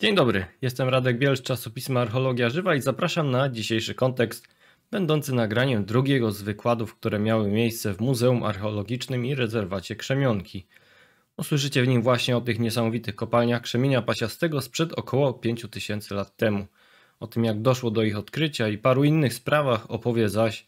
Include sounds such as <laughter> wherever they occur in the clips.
Dzień dobry, jestem Radek Biel z czasopisma Archeologia Żywa i zapraszam na dzisiejszy kontekst, będący nagraniem drugiego z wykładów, które miały miejsce w Muzeum Archeologicznym i Rezerwacie Krzemionki. Usłyszycie w nim właśnie o tych niesamowitych kopalniach krzemienia pasiastego sprzed około 5000 lat temu. O tym jak doszło do ich odkrycia i paru innych sprawach opowie zaś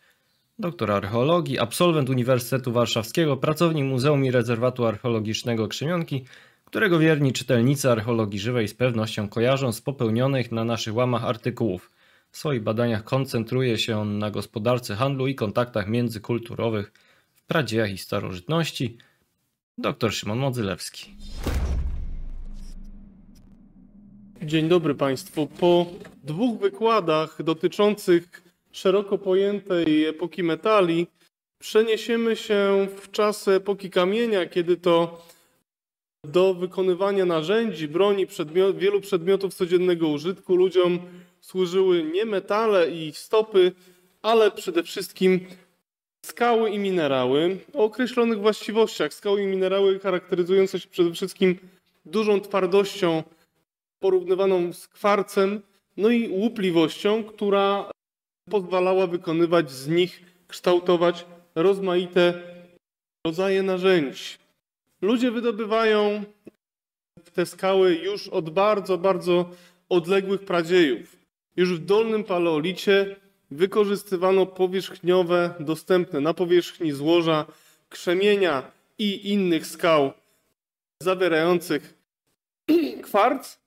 doktor archeologii, absolwent Uniwersytetu Warszawskiego, pracownik Muzeum i Rezerwatu Archeologicznego Krzemionki, którego wierni czytelnicy archeologii żywej z pewnością kojarzą z popełnionych na naszych łamach artykułów. W swoich badaniach koncentruje się on na gospodarce handlu i kontaktach międzykulturowych w pradziejach i starożytności. Dr Szymon Modzylewski. Dzień dobry Państwu. Po dwóch wykładach dotyczących szeroko pojętej epoki metali przeniesiemy się w czasy epoki kamienia, kiedy to do wykonywania narzędzi, broni, przedmiot, wielu przedmiotów codziennego użytku ludziom służyły nie metale i stopy, ale przede wszystkim skały i minerały o określonych właściwościach. Skały i minerały charakteryzujące się przede wszystkim dużą twardością porównywaną z kwarcem, no i łupliwością, która pozwalała wykonywać z nich, kształtować rozmaite rodzaje narzędzi. Ludzie wydobywają te skały już od bardzo, bardzo odległych pradziejów. Już w dolnym paleolicie wykorzystywano powierzchniowe, dostępne na powierzchni złoża, krzemienia i innych skał zawierających <clears throat> kwarc.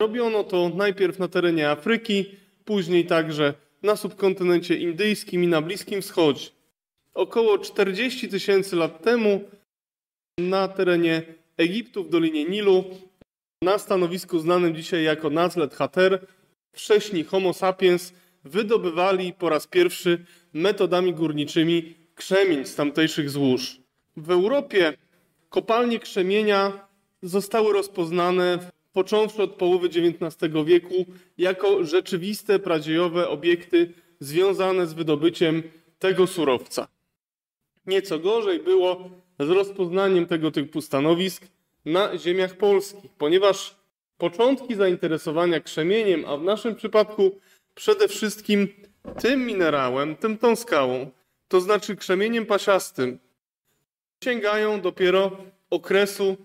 Robiono to najpierw na terenie Afryki, później także na subkontynencie indyjskim i na Bliskim Wschodzie. Około 40 tysięcy lat temu na terenie Egiptu w Dolinie Nilu, na stanowisku znanym dzisiaj jako Nazlet Hater, wcześniej Homo sapiens wydobywali po raz pierwszy metodami górniczymi krzemień z tamtejszych złóż. W Europie kopalnie krzemienia zostały rozpoznane począwszy od połowy XIX wieku jako rzeczywiste pradziejowe obiekty związane z wydobyciem tego surowca. Nieco gorzej było z rozpoznaniem tego typu stanowisk na ziemiach polskich, ponieważ początki zainteresowania krzemieniem, a w naszym przypadku przede wszystkim tym minerałem, tym tą skałą, to znaczy krzemieniem pasiastym, sięgają dopiero okresu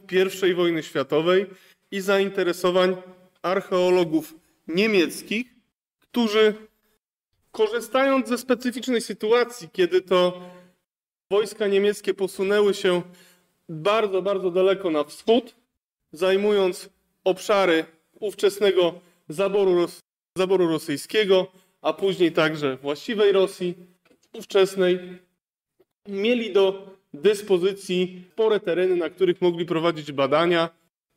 I wojny światowej i zainteresowań archeologów niemieckich, którzy korzystając ze specyficznej sytuacji, kiedy to wojska niemieckie posunęły się bardzo, bardzo daleko na wschód, zajmując obszary ówczesnego zaboru, zaboru rosyjskiego, a później także właściwej Rosji ówczesnej, mieli do dyspozycji spore tereny, na których mogli prowadzić badania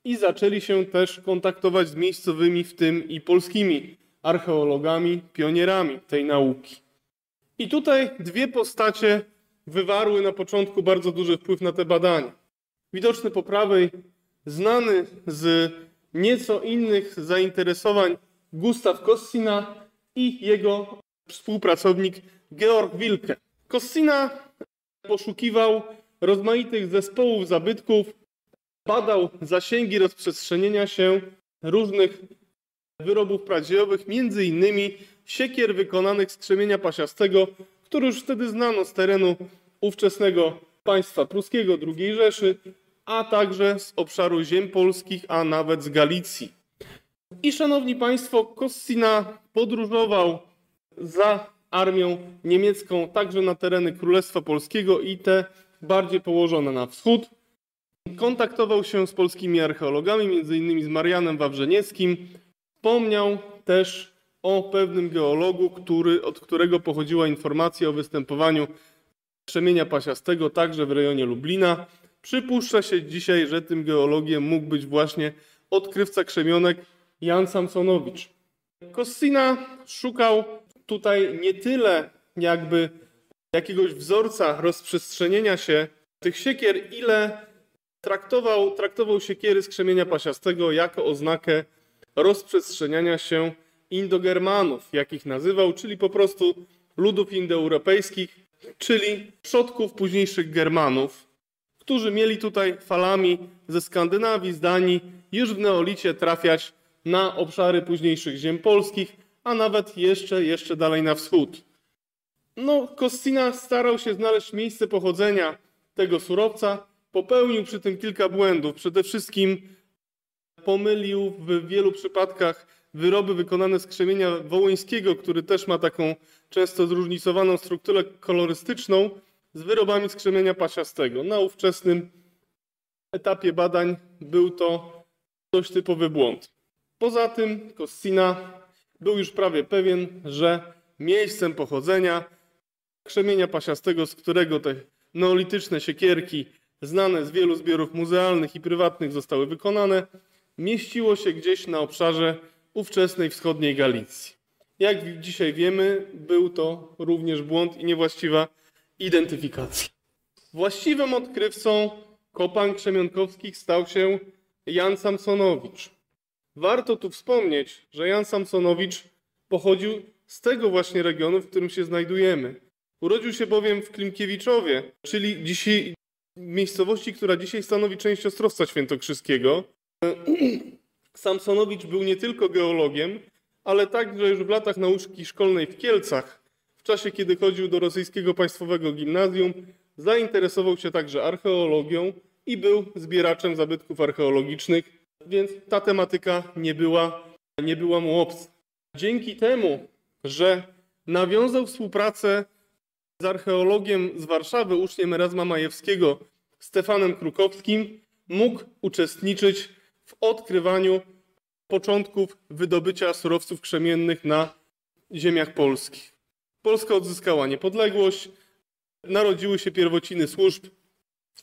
i zaczęli się też kontaktować z miejscowymi, w tym i polskimi archeologami, pionierami tej nauki. I tutaj dwie postacie wywarły na początku bardzo duży wpływ na te badania. Widoczny po prawej, znany z nieco innych zainteresowań Gustaw Kossina i jego współpracownik Georg Wilke. Kossina poszukiwał rozmaitych zespołów zabytków, badał zasięgi rozprzestrzenienia się różnych wyrobów pradziejowych, między innymi siekier wykonanych z krzemienia pasiastego, który już wtedy znano z terenu ówczesnego państwa pruskiego II Rzeszy, a także z obszaru ziem polskich, a nawet z Galicji. I szanowni państwo, Kossina podróżował za armią niemiecką także na tereny Królestwa Polskiego i te bardziej położone na wschód. Kontaktował się z polskimi archeologami, innymi z Marianem Wawrzenieckim. Wspomniał też o pewnym geologu, który, od którego pochodziła informacja o występowaniu krzemienia pasiastego także w rejonie Lublina. Przypuszcza się dzisiaj, że tym geologiem mógł być właśnie odkrywca krzemionek Jan Samsonowicz. Kossina szukał tutaj nie tyle jakby jakiegoś wzorca rozprzestrzenienia się tych siekier, ile traktował, traktował siekiery z krzemienia pasiastego jako oznakę rozprzestrzeniania się Indogermanów, jakich nazywał, czyli po prostu ludów indoeuropejskich, czyli przodków późniejszych Germanów, którzy mieli tutaj falami ze Skandynawii, z Danii już w neolicie trafiać na obszary późniejszych ziem polskich, a nawet jeszcze, jeszcze dalej na wschód. No, Koscina starał się znaleźć miejsce pochodzenia tego surowca, popełnił przy tym kilka błędów. Przede wszystkim pomylił w wielu przypadkach wyroby wykonane z krzemienia wołońskiego, który też ma taką często zróżnicowaną strukturę kolorystyczną, z wyrobami z krzemienia pasiastego. Na ówczesnym etapie badań był to dość typowy błąd. Poza tym Koscina był już prawie pewien, że miejscem pochodzenia krzemienia pasiastego, z którego te neolityczne siekierki znane z wielu zbiorów muzealnych i prywatnych zostały wykonane, mieściło się gdzieś na obszarze ówczesnej wschodniej Galicji. Jak dzisiaj wiemy, był to również błąd i niewłaściwa identyfikacja. Właściwym odkrywcą kopalń krzemionkowskich stał się Jan Samsonowicz. Warto tu wspomnieć, że Jan Samsonowicz pochodził z tego właśnie regionu, w którym się znajdujemy. Urodził się bowiem w Klimkiewiczowie, czyli dzisiaj, miejscowości, która dzisiaj stanowi część Ostrowca Świętokrzyskiego. Samsonowicz był nie tylko geologiem, ale także już w latach nauki szkolnej w Kielcach, w czasie kiedy chodził do rosyjskiego państwowego gimnazjum, zainteresował się także archeologią i był zbieraczem zabytków archeologicznych, więc ta tematyka nie była, nie była mu obca. Dzięki temu, że nawiązał współpracę z archeologiem z Warszawy, uczniem Erasma Majewskiego, Stefanem Krukowskim, mógł uczestniczyć w odkrywaniu początków wydobycia surowców krzemiennych na ziemiach polskich. Polska odzyskała niepodległość, narodziły się pierwociny służb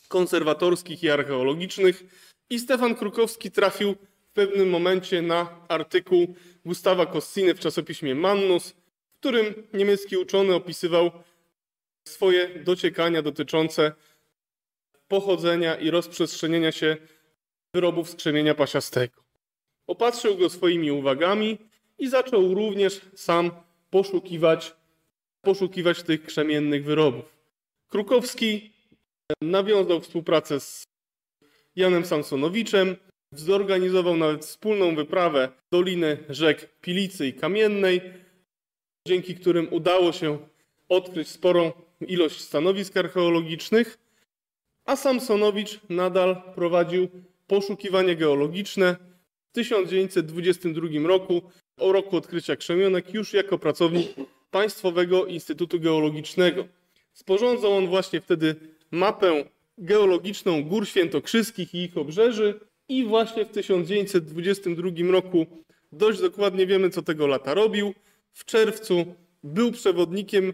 konserwatorskich i archeologicznych i Stefan Krukowski trafił w pewnym momencie na artykuł Gustawa Kossiny w czasopiśmie Mannus, w którym niemiecki uczony opisywał swoje dociekania dotyczące pochodzenia i rozprzestrzenienia się wyrobów z krzemienia pasiastego. Opatrzył go swoimi uwagami i zaczął również sam poszukiwać, poszukiwać tych krzemiennych wyrobów. Krukowski nawiązał współpracę z Janem Samsonowiczem, zorganizował nawet wspólną wyprawę doliny rzek Pilicy i Kamiennej, dzięki którym udało się odkryć sporą ilość stanowisk archeologicznych, a Samsonowicz nadal prowadził poszukiwania geologiczne. W 1922 roku, o roku odkrycia krzemionek, już jako pracownik Państwowego Instytutu Geologicznego. Sporządzał on właśnie wtedy mapę geologiczną Gór Świętokrzyskich i ich obrzeży i właśnie w 1922 roku dość dokładnie wiemy, co tego lata robił. W czerwcu był przewodnikiem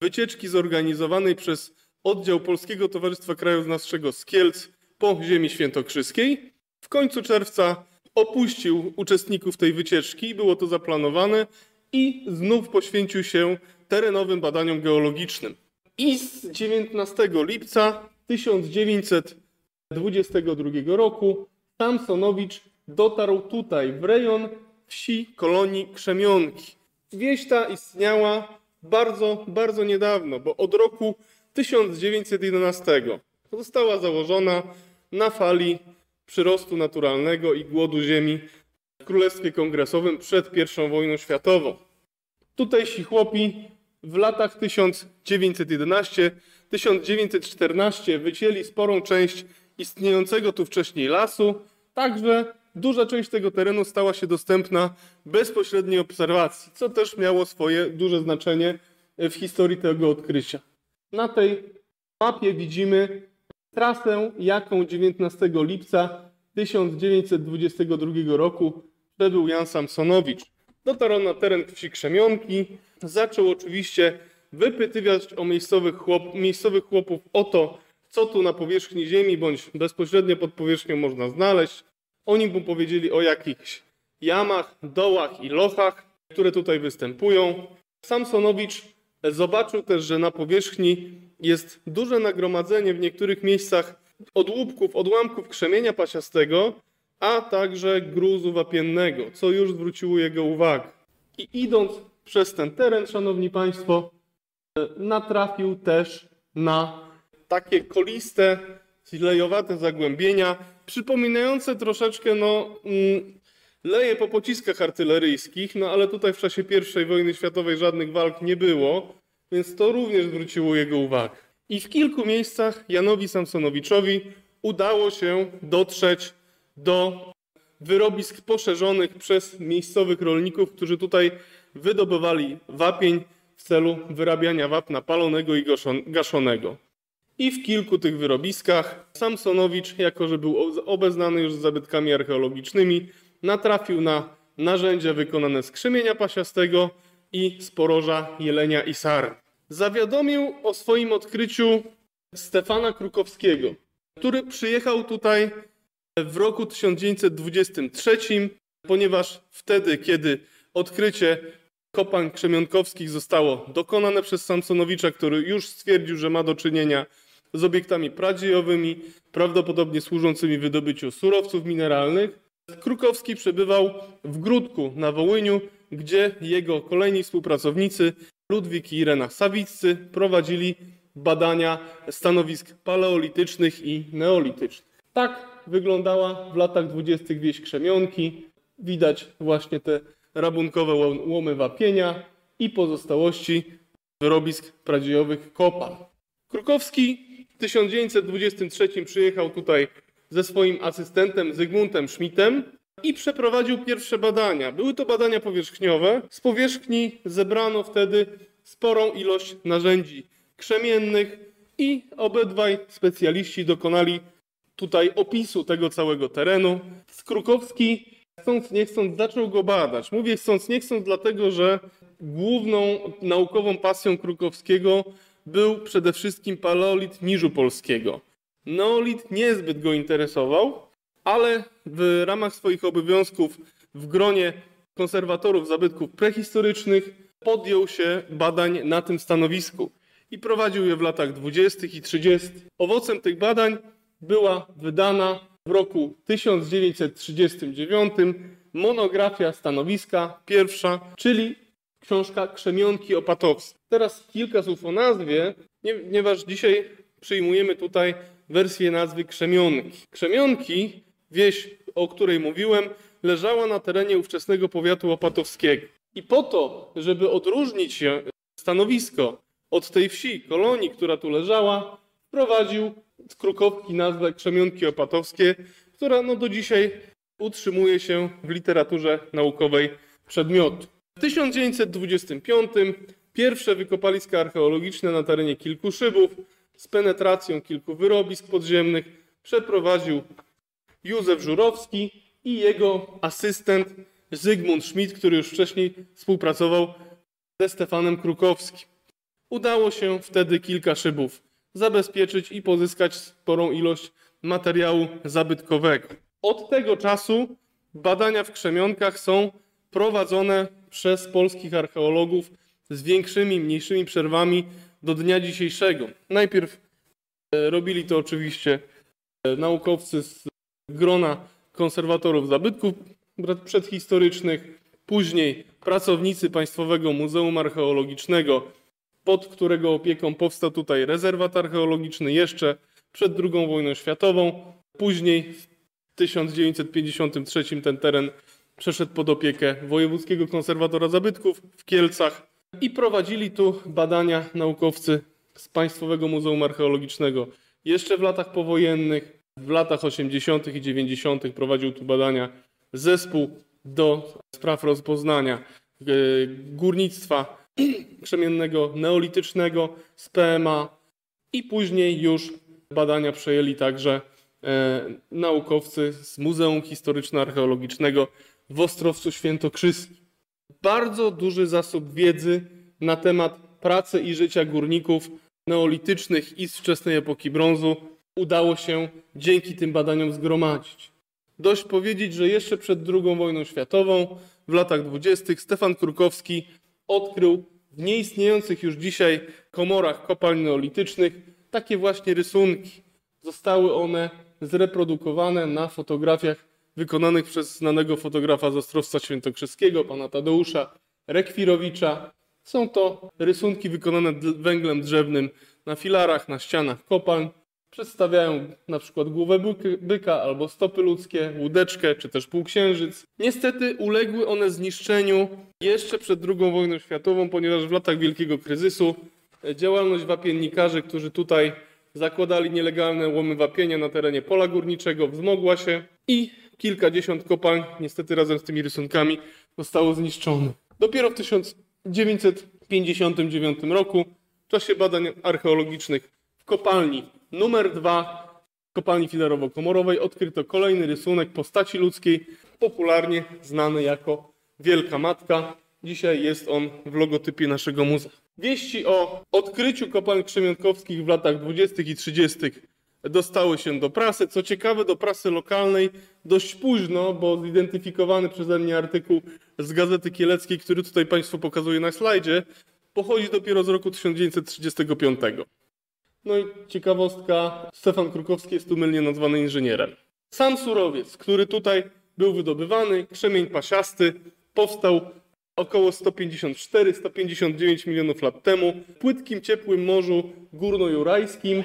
wycieczki zorganizowanej przez oddział Polskiego Towarzystwa Krajoznawczego z Kielc po ziemi świętokrzyskiej. W końcu czerwca opuścił uczestników tej wycieczki, było to zaplanowane i znów poświęcił się terenowym badaniom geologicznym. I z 19 lipca 1922 roku Samsonowicz dotarł tutaj, w rejon wsi kolonii Krzemionki. Wieś ta istniała bardzo, bardzo niedawno, bo od roku 1911 została założona na fali przyrostu naturalnego i głodu ziemi w Królestwie Kongresowym przed I wojną światową. Tutejsi chłopi w latach 1911-1914 wycięli sporą część istniejącego tu wcześniej lasu, także duża część tego terenu stała się dostępna bezpośredniej obserwacji, co też miało swoje duże znaczenie w historii tego odkrycia. Na tej mapie widzimy trasę, jaką 19 lipca 1922 roku przebył Jan Samsonowicz. Dotarł na teren wsi Krzemionki, zaczął oczywiście wypytywać o miejscowych, chłop, miejscowych chłopów o to, co tu na powierzchni ziemi bądź bezpośrednio pod powierzchnią można znaleźć. Oni mu powiedzieli o jakichś jamach, dołach i lochach, które tutaj występują. Samsonowicz zobaczył też, że na powierzchni jest duże nagromadzenie w niektórych miejscach odłupków, odłamków krzemienia pasiastego, a także gruzu wapiennego, co już zwróciło jego uwagę. I idąc przez ten teren, szanowni państwo, natrafił też na takie koliste, lejowate zagłębienia, przypominające troszeczkę no, mm, leje po pociskach artyleryjskich, no ale tutaj w czasie I wojny światowej żadnych walk nie było, więc to również zwróciło jego uwagę. I w kilku miejscach Janowi Samsonowiczowi udało się dotrzeć do wyrobisk poszerzonych przez miejscowych rolników, którzy tutaj wydobywali wapień w celu wyrabiania wapna palonego i gaszonego. I w kilku tych wyrobiskach Samsonowicz, jako że był obeznany już z zabytkami archeologicznymi, natrafił na narzędzia wykonane z krzemienia pasiastego i z poroża jelenia i sary. Zawiadomił o swoim odkryciu Stefana Krukowskiego, który przyjechał tutaj w roku 1923, ponieważ wtedy, kiedy odkrycie kopalń krzemionkowskich zostało dokonane przez Samsonowicza, który już stwierdził, że ma do czynienia z obiektami pradziejowymi, prawdopodobnie służącymi wydobyciu surowców mineralnych. Krukowski przebywał w Grudku na Wołyniu, gdzie jego kolejni współpracownicy Ludwik i Irena Sawiccy prowadzili badania stanowisk paleolitycznych i neolitycznych. Tak wyglądała w latach dwudziestych wieś Krzemionki. Widać właśnie te rabunkowe łomy wapienia i pozostałości wyrobisk pradziejowych kopalń. Krukowski w 1923 przyjechał tutaj ze swoim asystentem Zygmuntem Schmidtem i przeprowadził pierwsze badania. Były to badania powierzchniowe. Z powierzchni zebrano wtedy sporą ilość narzędzi krzemiennych i obydwaj specjaliści dokonali tutaj opisu tego całego terenu. Skrukowski, chcąc nie chcąc, zaczął go badać. Mówię chcąc nie chcąc, dlatego że główną naukową pasją Krukowskiego był przede wszystkim paleolit niżu polskiego. Neolit niezbyt go interesował, ale w ramach swoich obowiązków w gronie konserwatorów zabytków prehistorycznych podjął się badań na tym stanowisku i prowadził je w latach 20. i 30. Owocem tych badań była wydana w roku 1939 monografia stanowiska pierwsza, czyli książka Krzemionki Opatowskie. Teraz kilka słów o nazwie, ponieważ dzisiaj przyjmujemy tutaj wersję nazwy Krzemionki. Krzemionki, wieś, o której mówiłem, leżała na terenie ówczesnego powiatu opatowskiego. I po to, żeby odróżnić stanowisko od tej wsi, kolonii, która tu leżała, wprowadził z Krukowki nazwę Krzemionki Opatowskie, która no do dzisiaj utrzymuje się w literaturze naukowej przedmiotu. W 1925 pierwsze wykopaliska archeologiczne na terenie kilku szybów z penetracją kilku wyrobisk podziemnych przeprowadził Józef Żurowski i jego asystent Zygmunt Schmidt, który już wcześniej współpracował ze Stefanem Krukowskim. Udało się wtedy kilka szybów zabezpieczyć i pozyskać sporą ilość materiału zabytkowego. Od tego czasu badania w krzemionkach są prowadzone przez polskich archeologów z większymi, mniejszymi przerwami do dnia dzisiejszego. Najpierw e, robili to oczywiście e, naukowcy z grona konserwatorów zabytków przedhistorycznych, później pracownicy Państwowego Muzeum Archeologicznego, pod którego opieką powstał tutaj rezerwat archeologiczny jeszcze przed II wojną światową. Później w 1953 ten teren przeszedł pod opiekę Wojewódzkiego Konserwatora Zabytków w Kielcach i prowadzili tu badania naukowcy z Państwowego Muzeum Archeologicznego. Jeszcze w latach powojennych, w latach 80. i 90. prowadził tu badania zespół do spraw rozpoznania e, górnictwa krzemiennego neolitycznego z PMA i później już badania przejęli także e, naukowcy z Muzeum Historyczno-Archeologicznego w Ostrowcu Świętokrzyskim. Bardzo duży zasób wiedzy na temat pracy i życia górników neolitycznych i z wczesnej epoki brązu udało się dzięki tym badaniom zgromadzić. Dość powiedzieć, że jeszcze przed II wojną światową, w latach dwudziestych, Stefan Krukowski odkrył w nieistniejących już dzisiaj komorach kopalń neolitycznych takie właśnie rysunki. Zostały one zreprodukowane na fotografiach wykonanych przez znanego fotografa z Ostrowca Świętokrzyskiego, pana Tadeusza Rekwirowicza. Są to rysunki wykonane węglem drzewnym na filarach, na ścianach kopalń. Przedstawiają na przykład głowę byka albo stopy ludzkie, łódeczkę czy też półksiężyc. Niestety uległy one zniszczeniu jeszcze przed II wojną światową, ponieważ w latach wielkiego kryzysu działalność wapiennikarzy, którzy tutaj zakładali nielegalne łomy wapienia na terenie pola górniczego, wzmogła się i kilkadziesiąt kopalń, niestety razem z tymi rysunkami, zostało zniszczonych. Dopiero w 1959 roku, w czasie badań archeologicznych w kopalni numer 2, kopalni filerowo-komorowej, odkryto kolejny rysunek postaci ludzkiej, popularnie znany jako Wielka Matka. Dzisiaj jest on w logotypie naszego muzeum. Wieści o odkryciu kopalń krzemionkowskich w latach 20. i 30. dostały się do prasy. Co ciekawe, do prasy lokalnej dość późno, bo zidentyfikowany przeze mnie artykuł z Gazety Kieleckiej, który tutaj Państwu pokazuję na slajdzie, pochodzi dopiero z roku 1935. No i ciekawostka, Stefan Krukowski jest tu mylnie nazwany inżynierem. Sam surowiec, który tutaj był wydobywany, krzemień pasiasty, powstał około 154-159 milionów lat temu w płytkim, ciepłym morzu górno-jurajskim.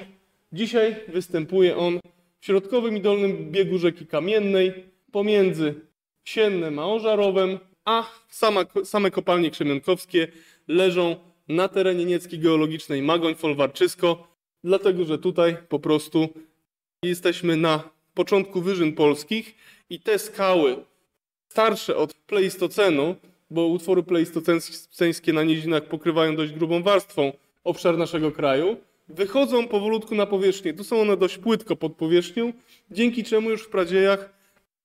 Dzisiaj występuje on w środkowym i dolnym biegu rzeki Kamiennej pomiędzy Siennem a Ożarowem, a sama, same kopalnie krzemionkowskie leżą na terenie Niecki Geologicznej Magoń-Folwarczysko, dlatego że tutaj po prostu jesteśmy na początku wyżyn polskich i te skały starsze od Pleistocenu bo utwory pleistoceńskie na nizinach pokrywają dość grubą warstwą obszar naszego kraju, wychodzą powolutku na powierzchnię. Tu są one dość płytko pod powierzchnią, dzięki czemu już w pradziejach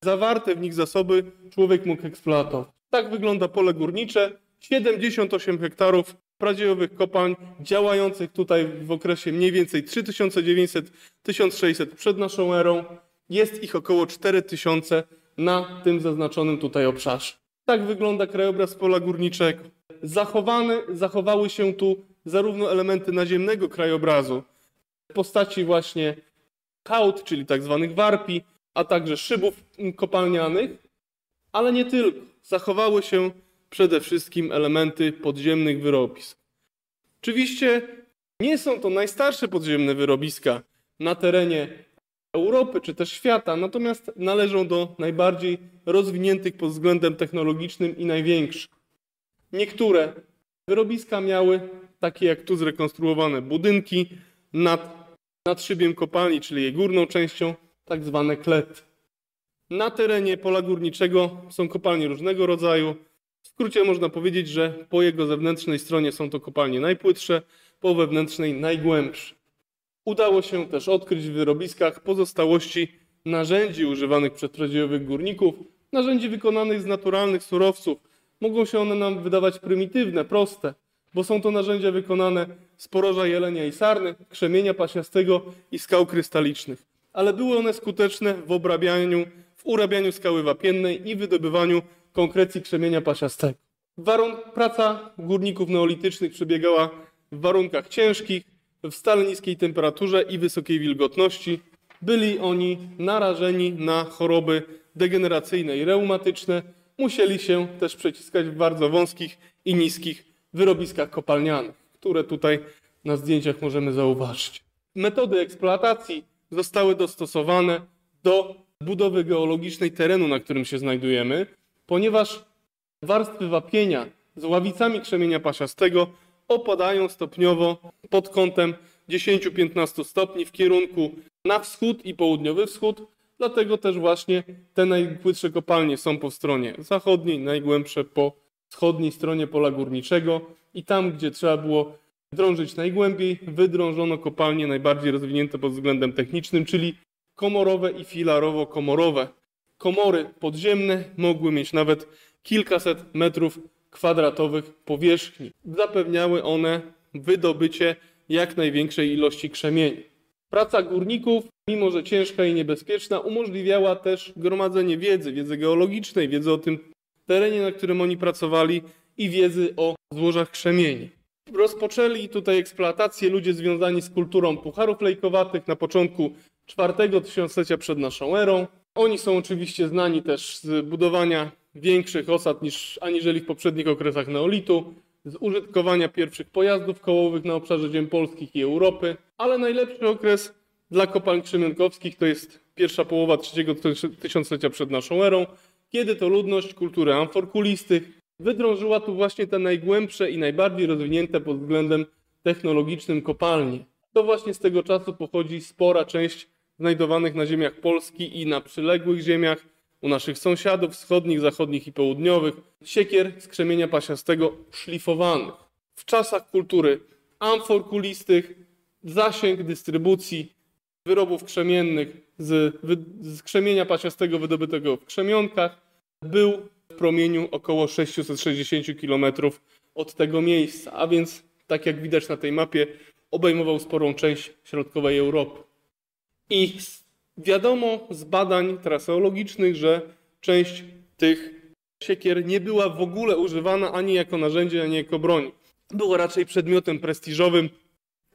zawarte w nich zasoby człowiek mógł eksploatować. Tak wygląda pole górnicze. 78 hektarów pradziejowych kopalń działających tutaj w okresie mniej więcej 3900-1600 przed naszą erą. Jest ich około 4000 na tym zaznaczonym tutaj obszarze. Tak wygląda krajobraz pola górniczego. Zachowane, zachowały się tu zarówno elementy naziemnego krajobrazu w postaci właśnie hałd, czyli tak zwanych warpi, a także szybów kopalnianych, ale nie tylko. Zachowały się przede wszystkim elementy podziemnych wyrobisk. Oczywiście nie są to najstarsze podziemne wyrobiska na terenie Europy czy też świata, natomiast należą do najbardziej rozwiniętych pod względem technologicznym i największych. Niektóre wyrobiska miały, takie jak tu zrekonstruowane budynki, nad, nad szybiem kopalni, czyli jej górną częścią, tak zwane klety. Na terenie pola górniczego są kopalnie różnego rodzaju. W skrócie można powiedzieć, że po jego zewnętrznej stronie są to kopalnie najpłytsze, po wewnętrznej najgłębsze. Udało się też odkryć w wyrobiskach pozostałości narzędzi używanych przez pradziejowych górników, narzędzi wykonanych z naturalnych surowców. Mogą się one nam wydawać prymitywne, proste, bo są to narzędzia wykonane z poroża jelenia i sarny, krzemienia pasiastego i skał krystalicznych. Ale były one skuteczne w obrabianiu, w urabianiu skały wapiennej i wydobywaniu konkrecji krzemienia pasiastego. Warun praca górników neolitycznych przebiegała w warunkach ciężkich, w stale niskiej temperaturze i wysokiej wilgotności. Byli oni narażeni na choroby degeneracyjne i reumatyczne. Musieli się też przeciskać w bardzo wąskich i niskich wyrobiskach kopalnianych, które tutaj na zdjęciach możemy zauważyć. Metody eksploatacji zostały dostosowane do budowy geologicznej terenu, na którym się znajdujemy, ponieważ warstwy wapienia z ławicami krzemienia pasiastego opadają stopniowo pod kątem 10-15 stopni w kierunku na wschód i południowy wschód. Dlatego też właśnie te najpłytsze kopalnie są po stronie zachodniej, najgłębsze po wschodniej stronie pola górniczego i tam, gdzie trzeba było drążyć najgłębiej, wydrążono kopalnie najbardziej rozwinięte pod względem technicznym, czyli komorowe i filarowo-komorowe. Komory podziemne mogły mieć nawet kilkaset metrów kwadratowych powierzchni. Zapewniały one wydobycie jak największej ilości krzemieni. Praca górników, mimo że ciężka i niebezpieczna, umożliwiała też gromadzenie wiedzy, wiedzy geologicznej, wiedzy o tym terenie, na którym oni pracowali i wiedzy o złożach krzemieni. Rozpoczęli tutaj eksploatację ludzie związani z kulturą pucharów lejkowatych na początku czwartego tysiąclecia przed naszą erą. Oni są oczywiście znani też z budowania większych osad niż aniżeli w poprzednich okresach neolitu, z użytkowania pierwszych pojazdów kołowych na obszarze ziem polskich i Europy, ale najlepszy okres Dla kopalń krzemionkowskich to jest pierwsza połowa trzeciego tysiąclecia przed naszą erą, kiedy to ludność kultury amfor kulistych wydrążyła tu właśnie te najgłębsze i najbardziej rozwinięte pod względem technologicznym kopalnie. To właśnie z tego czasu pochodzi spora część znajdowanych na ziemiach Polski i na przyległych ziemiach, u naszych sąsiadów wschodnich, zachodnich i południowych, siekier z krzemienia pasiastego szlifowanych. W czasach kultury amfor kulistych zasięg dystrybucji wyrobów krzemiennych z, z krzemienia pasiastego wydobytego w krzemionkach był w promieniu około 660 km od tego miejsca, a więc tak jak widać na tej mapie obejmował sporą część środkowej Europy. I wiadomo z badań traseologicznych, że część tych siekier nie była w ogóle używana ani jako narzędzie, ani jako broń. Była raczej przedmiotem prestiżowym,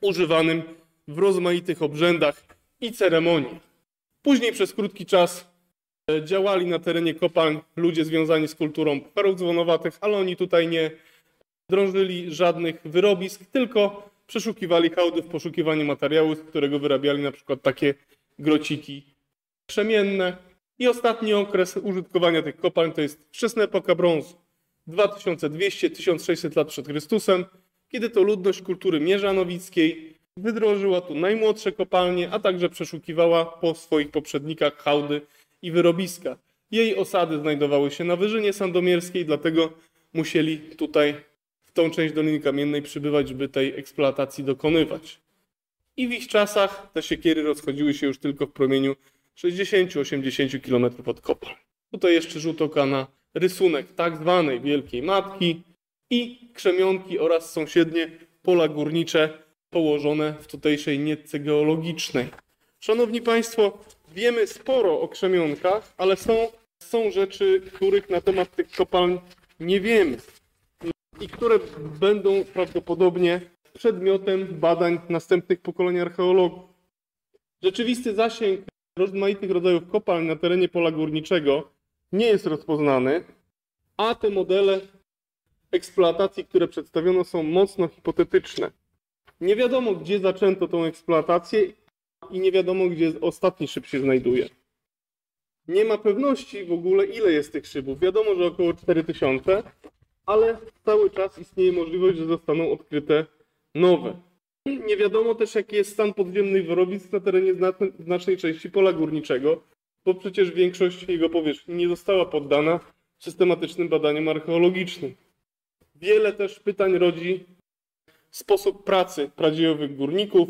używanym w rozmaitych obrzędach i ceremoniach. Później przez krótki czas e, działali na terenie kopalń ludzie związani z kulturą pucharów dzwonowatych, ale oni tutaj nie drążyli żadnych wyrobisk, tylko przeszukiwali hałdy w poszukiwaniu materiału, z którego wyrabiali na przykład takie grociki przemienne. I ostatni okres użytkowania tych kopalń to jest wczesna epoka brązu. 2200-1600 lat przed Chrystusem, kiedy to ludność kultury mierzanowickiej wydrożyła tu najmłodsze kopalnie, a także przeszukiwała po swoich poprzednikach hałdy i wyrobiska. Jej osady znajdowały się na Wyżynie Sandomierskiej, dlatego musieli tutaj w tą część Doliny Kamiennej przybywać, żeby tej eksploatacji dokonywać. I w ich czasach te siekiery rozchodziły się już tylko w promieniu 60-80 km od kopalń. Tutaj jeszcze rzut oka na rysunek tak zwanej Wielkiej Matki i krzemionki oraz sąsiednie pola górnicze położone w tutejszej nietce geologicznej. Szanowni Państwo, wiemy sporo o krzemionkach, ale są, są rzeczy, których na temat tych kopalń nie wiemy i które będą prawdopodobnie przedmiotem badań następnych pokoleń archeologów. Rzeczywisty zasięg rozmaitych rodzajów kopalń na terenie pola górniczego nie jest rozpoznany, a te modele eksploatacji, które przedstawiono, są mocno hipotetyczne. Nie wiadomo, gdzie zaczęto tą eksploatację i nie wiadomo, gdzie ostatni szyb się znajduje. Nie ma pewności w ogóle, ile jest tych szybów. Wiadomo, że około 4000, ale cały czas istnieje możliwość, że zostaną odkryte nowe. Nie wiadomo też, jaki jest stan podziemnych wyrobisk na terenie znacznej części pola górniczego, bo przecież większość jego powierzchni nie została poddana systematycznym badaniom archeologicznym. Wiele też pytań rodzi sposób pracy pradziejowych górników.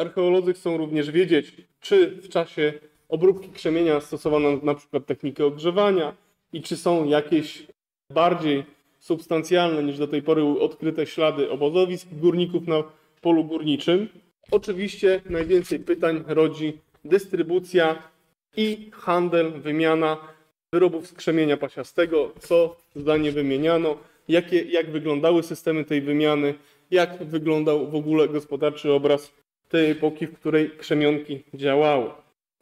Archeolodzy chcą również wiedzieć, czy w czasie obróbki krzemienia stosowano na przykład technikę ogrzewania i czy są jakieś bardziej substancjalne niż do tej pory odkryte ślady obozowisk górników na polu górniczym. Oczywiście najwięcej pytań rodzi dystrybucja i handel, wymiana wyrobów z krzemienia pasiastego, co zdanie wymieniano, jakie, jak wyglądały systemy tej wymiany, jak wyglądał w ogóle gospodarczy obraz tej epoki, w której krzemionki działały.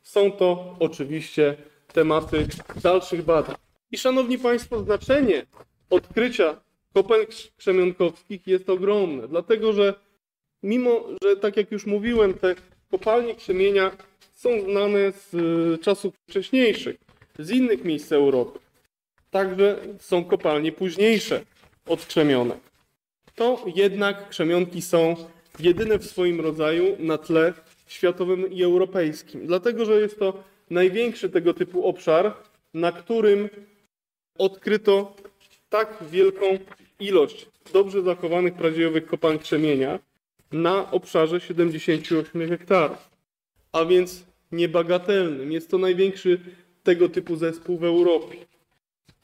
Są to oczywiście tematy dalszych badań. I szanowni Państwo, znaczenie odkrycia kopalń krzemionkowskich jest ogromne, dlatego że mimo, że tak jak już mówiłem, te kopalnie krzemienia są znane z y, czasów wcześniejszych, z innych miejsc Europy. Także są kopalnie późniejsze od krzemionek. To jednak krzemionki są jedyne w swoim rodzaju na tle światowym i europejskim. Dlatego, że jest to największy tego typu obszar, na którym odkryto tak wielką ilość dobrze zachowanych prawdziwych kopalń krzemienia na obszarze 78 hektarów. A więc niebagatelnym. Jest to największy tego typu zespół w Europie.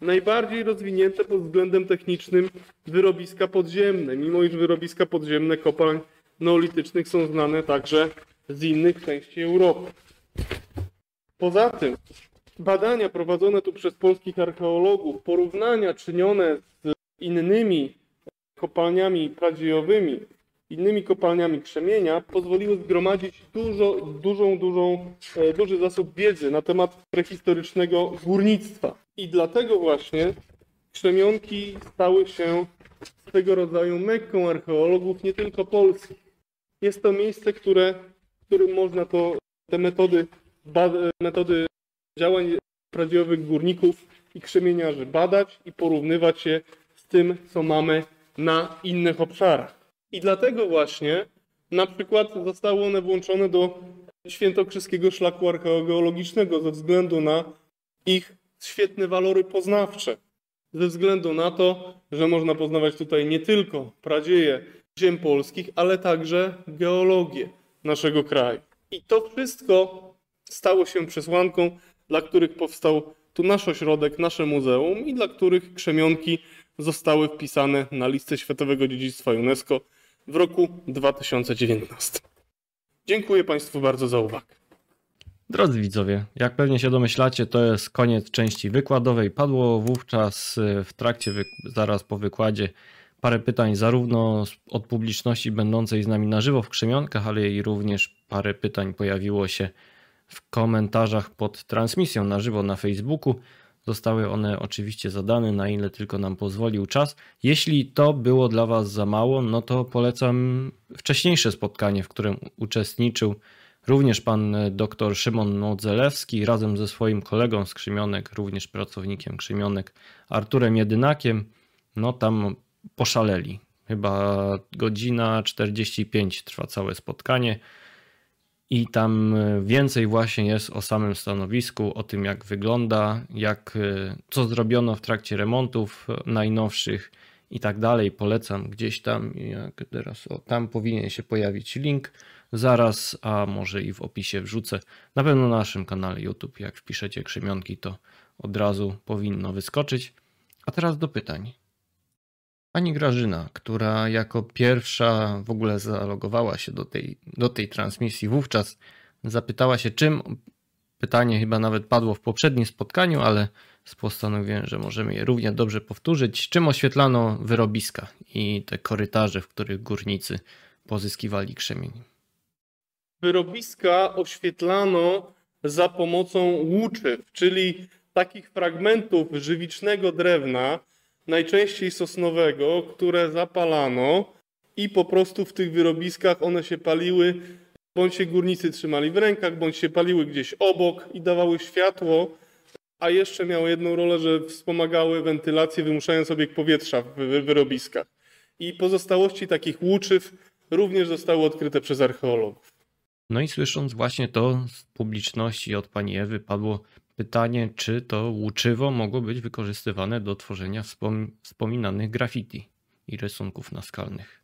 Najbardziej rozwinięte pod względem technicznym wyrobiska podziemne, mimo iż wyrobiska podziemne kopalń neolitycznych są znane także z innych części Europy. Poza tym badania prowadzone tu przez polskich archeologów, porównania czynione z innymi kopalniami pradziejowymi, innymi kopalniami krzemienia, pozwoliły zgromadzić dużo, dużą, dużą, e, duży zasób wiedzy na temat prehistorycznego górnictwa. I dlatego właśnie krzemionki stały się swego rodzaju mekką archeologów, nie tylko polskich. Jest to miejsce, które, w którym można to te metody, metody działań prawdziwych górników i krzemieniarzy badać i porównywać je z tym, co mamy na innych obszarach. I dlatego właśnie na przykład zostały one włączone do świętokrzyskiego szlaku archeologicznego ze względu na ich świetne walory poznawcze. Ze względu na to, że można poznawać tutaj nie tylko pradzieje ziem polskich, ale także geologię naszego kraju. I to wszystko stało się przesłanką, dla których powstał tu nasz ośrodek, nasze muzeum i dla których krzemionki zostały wpisane na listę Światowego Dziedzictwa UNESCO w roku 2019. Dziękuję Państwu bardzo za uwagę. Drodzy widzowie, jak pewnie się domyślacie, to jest koniec części wykładowej. Padło wówczas y, w trakcie, zaraz po wykładzie, parę pytań zarówno od publiczności będącej z nami na żywo w Krzemionkach, ale i również parę pytań pojawiło się w komentarzach pod transmisją na żywo na Facebooku. Zostały one oczywiście zadane, na ile tylko nam pozwolił czas. Jeśli to było dla Was za mało, no to polecam wcześniejsze spotkanie, w którym uczestniczył również pan dr Szymon Modzelewski razem ze swoim kolegą z Krzymionek, również pracownikiem Krzymionek, Arturem Jedynakiem. No tam poszaleli. Chyba godzina 45 trwa całe spotkanie. I tam e, więcej właśnie jest o samym stanowisku, o tym jak wygląda, jak, e, co zrobiono w trakcie remontów najnowszych i tak dalej. Polecam gdzieś tam, jak teraz, o, tam powinien się pojawić link zaraz, a może i w opisie wrzucę. Na pewno na naszym kanale YouTube, jak wpiszecie krzemionki, to od razu powinno wyskoczyć. A teraz do pytań. Pani Grażyna, która jako pierwsza w ogóle zalogowała się do tej, do tej transmisji, wówczas zapytała się, czym. Pytanie chyba nawet padło w poprzednim spotkaniu, ale postanowiłem, że możemy je równie dobrze powtórzyć. Czym oświetlano wyrobiska i te korytarze, w których górnicy pozyskiwali krzemień? Wyrobiska oświetlano za pomocą łuczyw, czyli takich fragmentów żywicznego drewna, najczęściej sosnowego, które zapalano i po prostu w tych wyrobiskach one się paliły, bądź się górnicy trzymali w rękach, bądź się paliły gdzieś obok i dawały światło, a jeszcze miały jedną rolę, że wspomagały wentylację, wymuszając obieg powietrza w wyrobiskach. I pozostałości takich łuczyw również zostały odkryte przez archeologów. No i słysząc właśnie to z publiczności od pani Ewy padło Pytanie, czy to łuczywo mogło być wykorzystywane do tworzenia wspom wspominanych graffiti i rysunków naskalnych?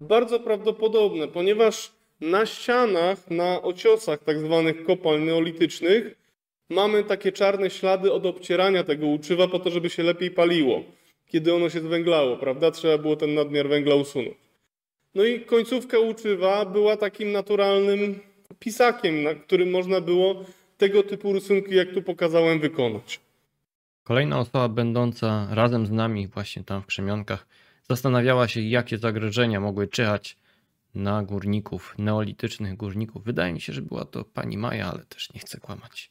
Bardzo prawdopodobne, ponieważ na ścianach, na ociosach tak zwanych kopalń neolitycznych mamy takie czarne ślady od obcierania tego łuczywa po to, żeby się lepiej paliło, kiedy ono się zwęglało, prawda? Trzeba było ten nadmiar węgla usunąć. No i końcówka łuczywa była takim naturalnym pisakiem, na którym można było tego typu rysunki, jak tu pokazałem, wykonać. Kolejna osoba będąca razem z nami właśnie tam w Krzemionkach zastanawiała się, jakie zagrożenia mogły czyhać na górników, neolitycznych górników. Wydaje mi się, że była to pani Maja, ale też nie chcę kłamać.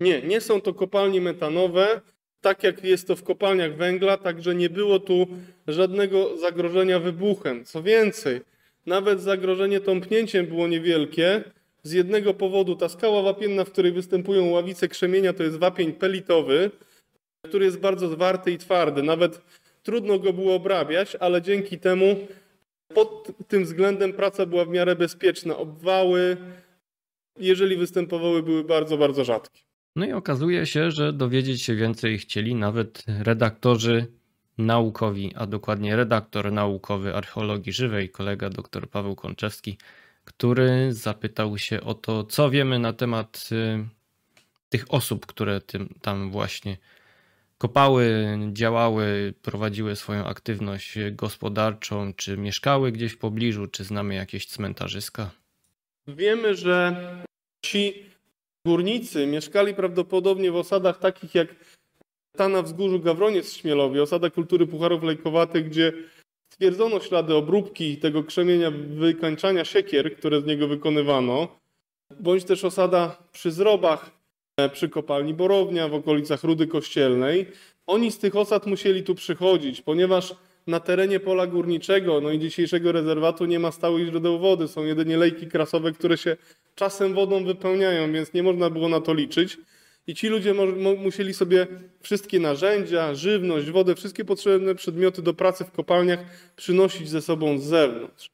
Nie, nie są to kopalnie metanowe. Tak jak jest to w kopalniach węgla, także nie było tu żadnego zagrożenia wybuchem. Co więcej, nawet zagrożenie tąpnięciem było niewielkie z jednego powodu. Ta skała wapienna, w której występują ławice krzemienia, to jest wapień pelitowy, który jest bardzo zwarty i twardy. Nawet trudno go było obrabiać, ale dzięki temu pod tym względem praca była w miarę bezpieczna. Obwały, jeżeli występowały, były bardzo, bardzo rzadkie. No i okazuje się, że dowiedzieć się więcej chcieli nawet redaktorzy naukowi, a dokładnie redaktor naukowy archeologii żywej, kolega dr Paweł Konczewski, który zapytał się o to, co wiemy na temat y, tych osób, które tym, tam właśnie kopały, działały, prowadziły swoją aktywność gospodarczą, czy mieszkały gdzieś w pobliżu, czy znamy jakieś cmentarzyska? Wiemy, że ci górnicy mieszkali prawdopodobnie w osadach takich jak ta na wzgórzu Gawroniec w Śmielowie, osada kultury pucharów lejkowatych, gdzie Stwierdzono ślady obróbki tego krzemienia, wykańczania siekier, które z niego wykonywano, bądź też osada przy zrobach, e, przy kopalni Borownia, w okolicach Rudy Kościelnej. Oni z tych osad musieli tu przychodzić, ponieważ na terenie pola górniczego, no i dzisiejszego rezerwatu nie ma stałych źródeł wody, są jedynie lejki krasowe, które się czasem wodą wypełniają, więc nie można było na to liczyć. I ci ludzie musieli sobie wszystkie narzędzia, żywność, wodę, wszystkie potrzebne przedmioty do pracy w kopalniach przynosić ze sobą z zewnątrz.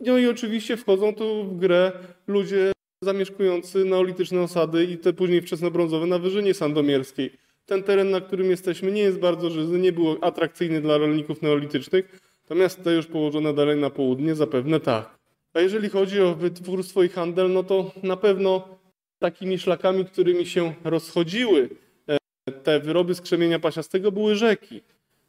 No i oczywiście wchodzą tu w grę ludzie zamieszkujący neolityczne osady i te później wczesnobrązowe na Wyżynie Sandomierskiej. Ten teren, na którym jesteśmy, nie jest bardzo żyzny, nie był atrakcyjny dla rolników neolitycznych, natomiast te już położone dalej na południe zapewne tak. A jeżeli chodzi o wytwórstwo i handel, no to na pewno takimi szlakami, którymi się rozchodziły e, te wyroby z krzemienia pasiastego były rzeki.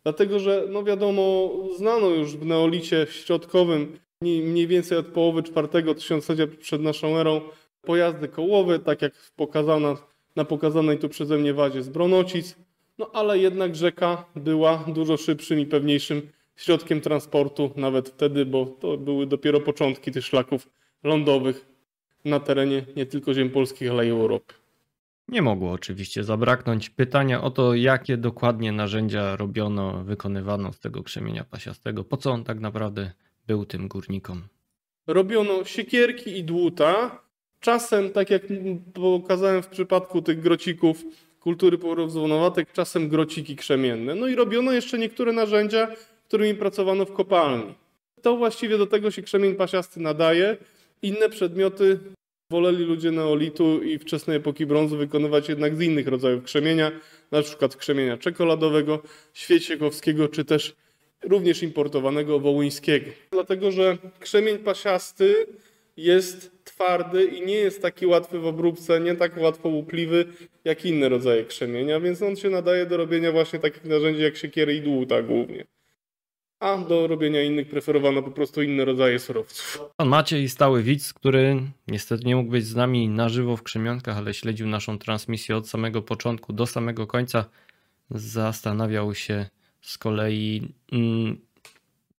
Dlatego, że no wiadomo, znano już w neolicie środkowym mniej więcej od połowy czwartego tysiąclecia przed naszą erą pojazdy kołowe, tak jak pokazano na pokazanej tu przeze mnie wadzie z Bronocic, no ale jednak rzeka była dużo szybszym i pewniejszym środkiem transportu nawet wtedy, bo to były dopiero początki tych szlaków lądowych na terenie nie tylko ziem polskich, ale i Europy. Nie mogło oczywiście zabraknąć pytania o to, jakie dokładnie narzędzia robiono, wykonywano z tego krzemienia pasiastego. Po co on tak naprawdę był tym górnikom? Robiono siekierki i dłuta. Czasem, tak jak pokazałem w przypadku tych grocików kultury porozwonowatek, czasem grociki krzemienne. No i robiono jeszcze niektóre narzędzia, którymi pracowano w kopalni. To właściwie do tego się krzemień pasiasty nadaje. Inne przedmioty woleli ludzie neolitu i wczesnej epoki brązu wykonywać jednak z innych rodzajów krzemienia, na przykład krzemienia czekoladowego, świeciekowskiego czy też również importowanego wołyńskiego. Dlatego, że krzemień pasiasty jest twardy i nie jest taki łatwy w obróbce, nie tak łatwo łupliwy jak inne rodzaje krzemienia, więc on się nadaje do robienia właśnie takich narzędzi jak siekiery i dłuta głównie a do robienia innych preferowano po prostu inne rodzaje surowców. Pan Maciej, stały widz, który niestety nie mógł być z nami na żywo w Krzemionkach, ale śledził naszą transmisję od samego początku do samego końca, zastanawiał się z kolei mm,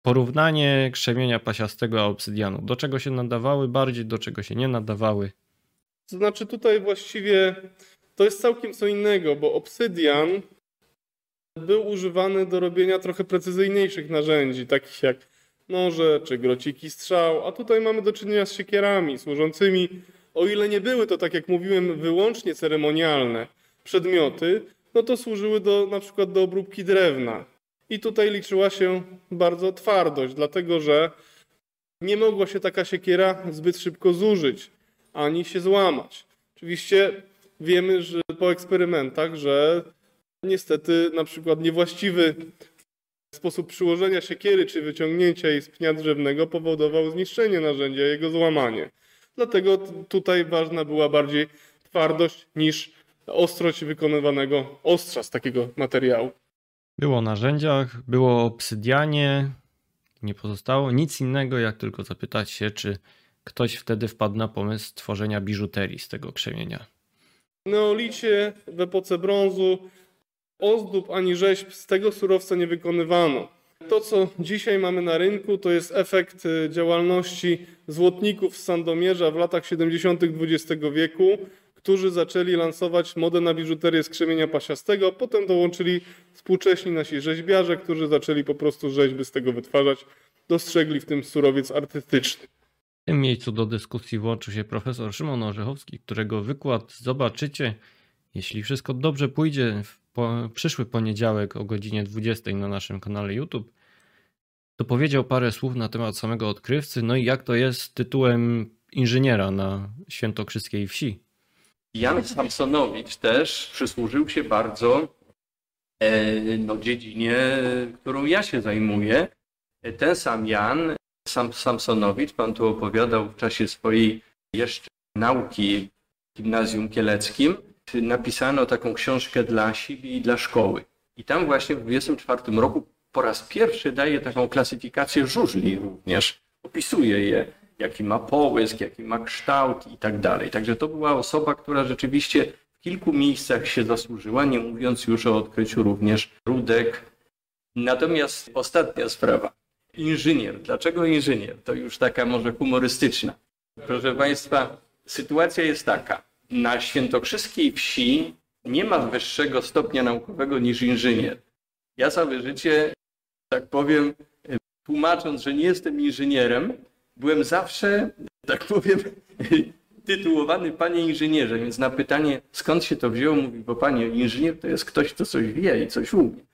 porównanie krzemienia pasiastego a obsydianu. Do czego się nadawały bardziej, do czego się nie nadawały. To znaczy tutaj właściwie to jest całkiem co innego, bo obsydian był używany do robienia trochę precyzyjniejszych narzędzi, takich jak noże czy grociki strzał, a tutaj mamy do czynienia z siekierami służącymi, o ile nie były to, tak jak mówiłem, wyłącznie ceremonialne przedmioty, no to służyły do, na przykład do obróbki drewna. I tutaj liczyła się bardzo twardość, dlatego że nie mogła się taka siekiera zbyt szybko zużyć, ani się złamać. Oczywiście wiemy że po eksperymentach, że Niestety na przykład niewłaściwy sposób przyłożenia siekiery czy wyciągnięcia jej z pnia drzewnego powodował zniszczenie narzędzia, jego złamanie. Dlatego tutaj ważna była bardziej twardość niż ostrość wykonywanego ostrza z takiego materiału. Było o narzędziach, było o obsydianie, nie pozostało nic innego, jak tylko zapytać się, czy ktoś wtedy wpadł na pomysł stworzenia biżuterii z tego krzemienia. Neolicie, w epoce brązu ozdób ani rzeźb z tego surowca nie wykonywano. To, co dzisiaj mamy na rynku, to jest efekt y, działalności złotników z Sandomierza w latach 70. XX wieku, którzy zaczęli lansować modę na biżuterię z krzemienia pasiastego. Potem dołączyli współcześni nasi rzeźbiarze, którzy zaczęli po prostu rzeźby z tego wytwarzać. Dostrzegli w tym surowiec artystyczny. W tym miejscu do dyskusji włączył się profesor Szymon Orzechowski, którego wykład zobaczycie, jeśli wszystko dobrze pójdzie, w po, przyszły poniedziałek o godzinie 20 na naszym kanale YouTube, to powiedział parę słów na temat samego odkrywcy, no i jak to jest z tytułem inżyniera na świętokrzyskiej wsi. Jan Samsonowicz też przysłużył się bardzo e, no, dziedzinie, którą ja się zajmuję. Ten sam Jan sam Samsonowicz, pan tu opowiadał w czasie swojej jeszcze nauki w gimnazjum kieleckim, napisano taką książkę dla siebie i dla szkoły. I tam właśnie w 24 roku po raz pierwszy daje taką klasyfikację żużli również. Opisuje je, jaki ma połysk, jaki ma kształt i tak dalej. Także to była osoba, która rzeczywiście w kilku miejscach się zasłużyła, nie mówiąc już o odkryciu również rudek. Natomiast ostatnia sprawa. Inżynier. Dlaczego inżynier? To już taka może humorystyczna. Proszę Państwa, sytuacja jest taka na świętokrzyskiej wsi nie ma wyższego stopnia naukowego niż inżynier. Ja całe życie tak powiem, tłumacząc, że nie jestem inżynierem, byłem zawsze, tak powiem, <laughs> tytułowany panie inżynierze, więc na pytanie skąd się to wzięło, mówi, bo panie inżynier to jest ktoś, kto coś wie i coś umie.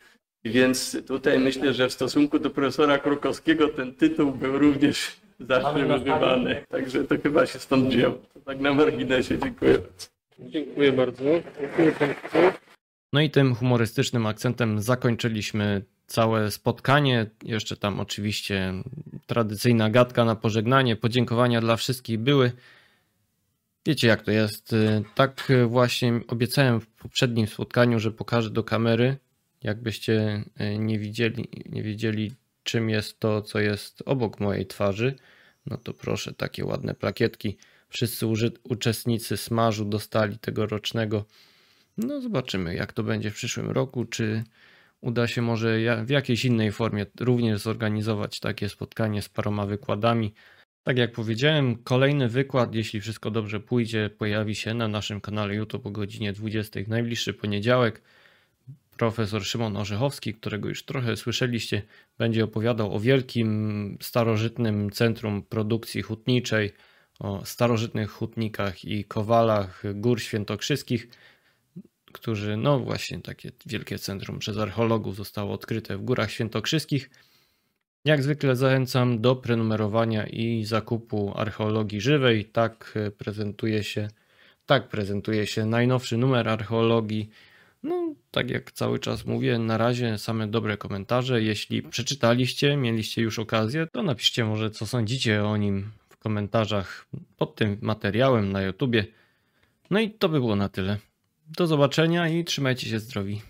Więc tutaj myślę, że w stosunku do profesora Krokowskiego ten tytuł był również zawsze używany. Także to chyba się stąd wzięło. To tak na marginesie. Dziękuję bardzo. Dziękuję bardzo. No i tym humorystycznym akcentem zakończyliśmy całe spotkanie. Jeszcze tam oczywiście tradycyjna gadka na pożegnanie. Podziękowania dla wszystkich były. Wiecie jak to jest. Tak właśnie obiecałem w poprzednim spotkaniu, że pokażę do kamery. Jakbyście nie widzieli, nie wiedzieli czym jest to, co jest obok mojej twarzy, no to proszę, takie ładne plakietki. Wszyscy uczestnicy smażu dostali tegorocznego. No zobaczymy, jak to będzie w przyszłym roku, czy uda się może w jakiejś innej formie również zorganizować takie spotkanie z paroma wykładami. Tak jak powiedziałem, kolejny wykład, jeśli wszystko dobrze pójdzie, pojawi się na naszym kanale YouTube o godzinie 20 w najbliższy poniedziałek. Profesor Szymon Orzechowski, którego już trochę słyszeliście, będzie opowiadał o wielkim starożytnym centrum produkcji hutniczej, o starożytnych hutnikach i kowalach gór świętokrzyskich, którzy, no właśnie, takie wielkie centrum przez archeologów zostało odkryte w górach świętokrzyskich. Jak zwykle zachęcam do prenumerowania i zakupu archeologii żywej. Tak prezentuje się, tak prezentuje się najnowszy numer archeologii. No, tak jak cały czas mówię, na razie same dobre komentarze. Jeśli przeczytaliście, mieliście już okazję, to napiszcie może co sądzicie o nim w komentarzach pod tym materiałem na YouTubie. No i to by było na tyle. Do zobaczenia i trzymajcie się zdrowi.